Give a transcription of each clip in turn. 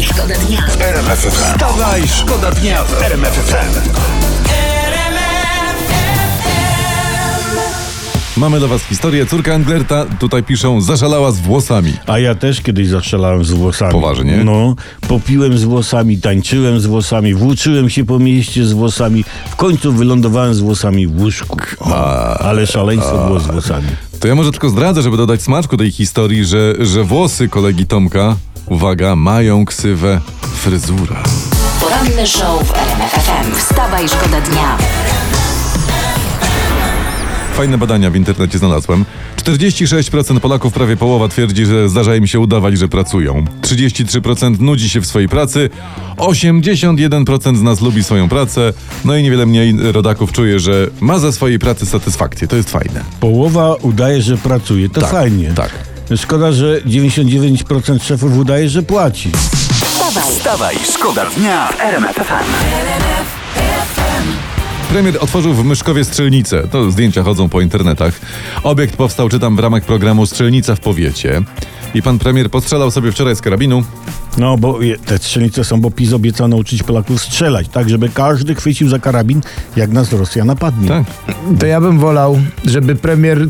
Wstawaj, szkoda dnia. RMFFM. Wstawaj, szkoda dnia w RMFFM. Mamy dla was historię. Córka Anglerta, tutaj piszą, zaszalała z włosami. A ja też kiedyś zaszalałem z włosami. Poważnie? No, popiłem z włosami, tańczyłem z włosami, włóczyłem się po mieście z włosami. W końcu wylądowałem z włosami w łóżku. O, ale szaleństwo było z włosami. To ja może tylko zdradzę, żeby dodać smaczku tej historii, że, że włosy kolegi Tomka, uwaga, mają ksywę fryzura. Poranny show w RMFFM. Wstawaj, szkoda dnia. Fajne badania w internecie znalazłem. 46% Polaków, prawie połowa, twierdzi, że zdarza im się udawać, że pracują. 33% nudzi się w swojej pracy. 81% z nas lubi swoją pracę. No i niewiele mniej rodaków czuje, że ma ze swojej pracy satysfakcję. To jest fajne. Połowa udaje, że pracuje. To Tak, fajnie. tak. Szkoda, że 99% szefów udaje, że płaci. Wstawaj, Wstawaj, szkoda dnia w RMFFM. Premier otworzył w Myszkowie strzelnicę. To zdjęcia chodzą po internetach. Obiekt powstał, czytam, w ramach programu Strzelnica w powiecie. I pan premier postrzelał sobie wczoraj z karabinu. No, bo je- te strzelnice są, bo PiS obiecał nauczyć Polaków strzelać, tak, żeby każdy chwycił za karabin, jak nas Rosja napadnie. Tak. To ja bym wolał, żeby premier y,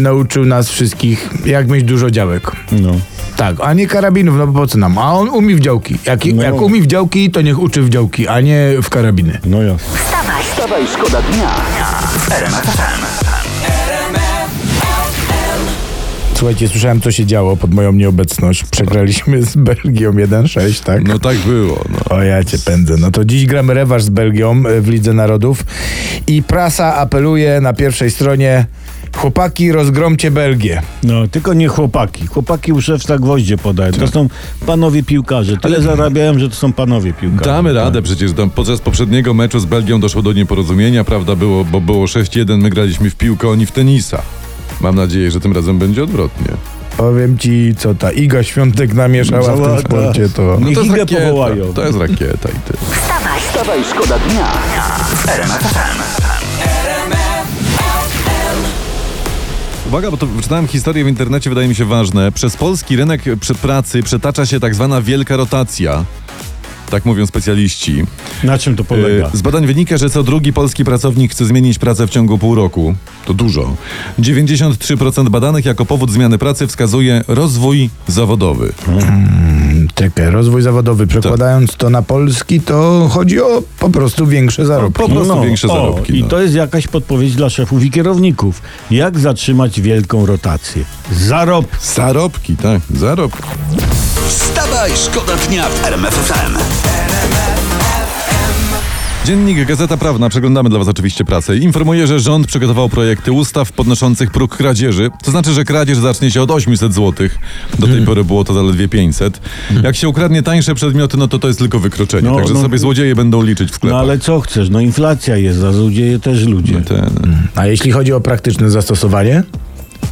nauczył nas wszystkich, jak mieć dużo działek. No. Tak, a nie karabinów, no bo po co nam? A on umie w działki. Jak, No. jak umie w działki, to niech uczy w działki, a nie w karabiny. No jasne. Szkoda dnia RMFFM. Słuchajcie, słyszałem, co się działo pod moją nieobecność. Przegraliśmy z Belgią 1-6, tak? No tak było. No. O ja cię pędzę. No to dziś gramy rewanż z Belgią y, w Lidze Narodów i prasa apeluje na pierwszej stronie chłopaki, rozgromcie Belgię. No, tylko nie chłopaki. Chłopaki u szewca gwoździe podają. To są panowie piłkarze. Tyle zarabiają, że to są panowie piłkarze. Damy radę przecież. Tam podczas poprzedniego meczu z Belgią doszło do nieporozumienia, prawda? Było, bo było 6-1, my graliśmy w piłkę, oni w tenisa. Mam nadzieję, że tym razem będzie odwrotnie. Powiem ci, co ta Iga Świątek namieszała w tym sporcie, to... Niech to jest Igę rakieta. powołają. To jest rakieta i ty. Wstawaj, Wstawaj, szkoda dnia w Uwaga, bo to czytałem historię w internecie, wydaje mi się ważne. Przez polski rynek pracy przetacza się tak zwana wielka rotacja. Tak mówią specjaliści. Na czym to polega? E, Z badań wynika, że co drugi polski pracownik chce zmienić pracę w ciągu pół roku. To dużo. 93% badanych jako powód zmiany pracy wskazuje rozwój zawodowy. Czekaj, rozwój zawodowy. Przekładając to na polski, to chodzi o po prostu większe zarobki. Po prostu większe o, zarobki. I no. to jest jakaś podpowiedź dla szefów i kierowników. Jak zatrzymać wielką rotację? Zarob. Zarobki, tak, zarobki. Wstawaj, szkoda dnia w RMFFM. Dziennik Gazeta Prawna, przeglądamy dla Was oczywiście pracę, informuje, że rząd przygotował projekty ustaw podnoszących próg kradzieży. To znaczy, że kradzież zacznie się od 800 zł. Do tej pory było to zaledwie 500. Jak się ukradnie tańsze przedmioty, no to to jest tylko wykroczenie. No, Także no. sobie złodzieje będą liczyć w No sklepach. ale co chcesz? No inflacja jest, a złodzieje też ludzie. Ten, A jeśli chodzi o praktyczne zastosowanie?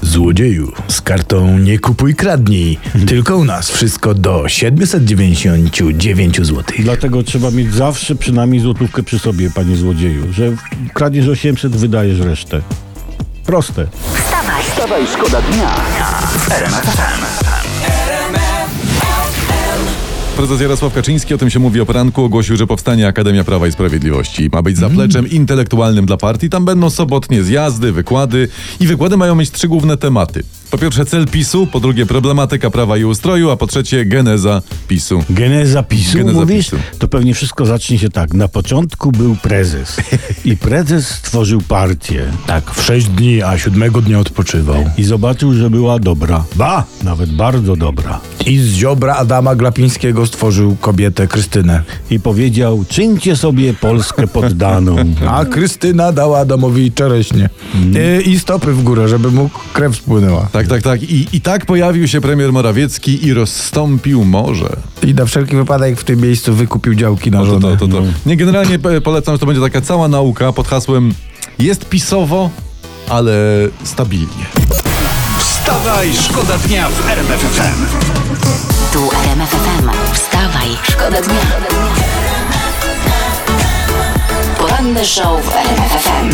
Złodzieju, z kartą nie kupuj, kradnij. Tylko u nas wszystko do 799 zł. Dlatego trzeba mieć zawsze przynajmniej złotówkę przy sobie, panie złodzieju, że kradniesz 800, wydajesz resztę. Proste. wstawaj. Wstawaj, szkoda dnia RMFFM. Prezes Jarosław Kaczyński, o tym się mówi o poranku, ogłosił, że powstanie Akademia Prawa i Sprawiedliwości. Ma być zapleczem intelektualnym dla partii. Tam będą sobotnie zjazdy, wykłady i wykłady mają mieć trzy główne tematy. Po pierwsze cel PiSu, po drugie problematyka prawa i ustroju, a po trzecie geneza PiSu. Geneza PiSu, Geneza mówisz? PiSu. To pewnie wszystko zacznie się tak. Na początku był prezes i prezes stworzył partię Tak, w 6 dni, a siódmego dnia odpoczywał. i zobaczył, że była dobra. Ba! Nawet bardzo dobra. I z ziobra Adama Glapińskiego stworzył kobietę Krystynę. I powiedział, czyńcie sobie Polskę poddaną. A Krystyna dała Adamowi czereśnie. Mm. I stopy w górę, żeby mu krew spłynęła. Tak, tak, tak. I, I tak pojawił się premier Morawiecki i rozstąpił morze. I na wszelki wypadek w tym miejscu wykupił działki na No to, żonę. to, to, to. Nie, generalnie e, polecam, że to będzie taka cała nauka pod hasłem jest pisowo, ale stabilnie. Wstawaj, szkoda dnia w RMF FM. Tu RMF FM. Wstawaj, szkoda dnia. Poranny show w RMF FM.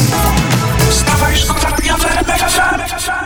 Wstawaj, szkoda dnia w RMF FM.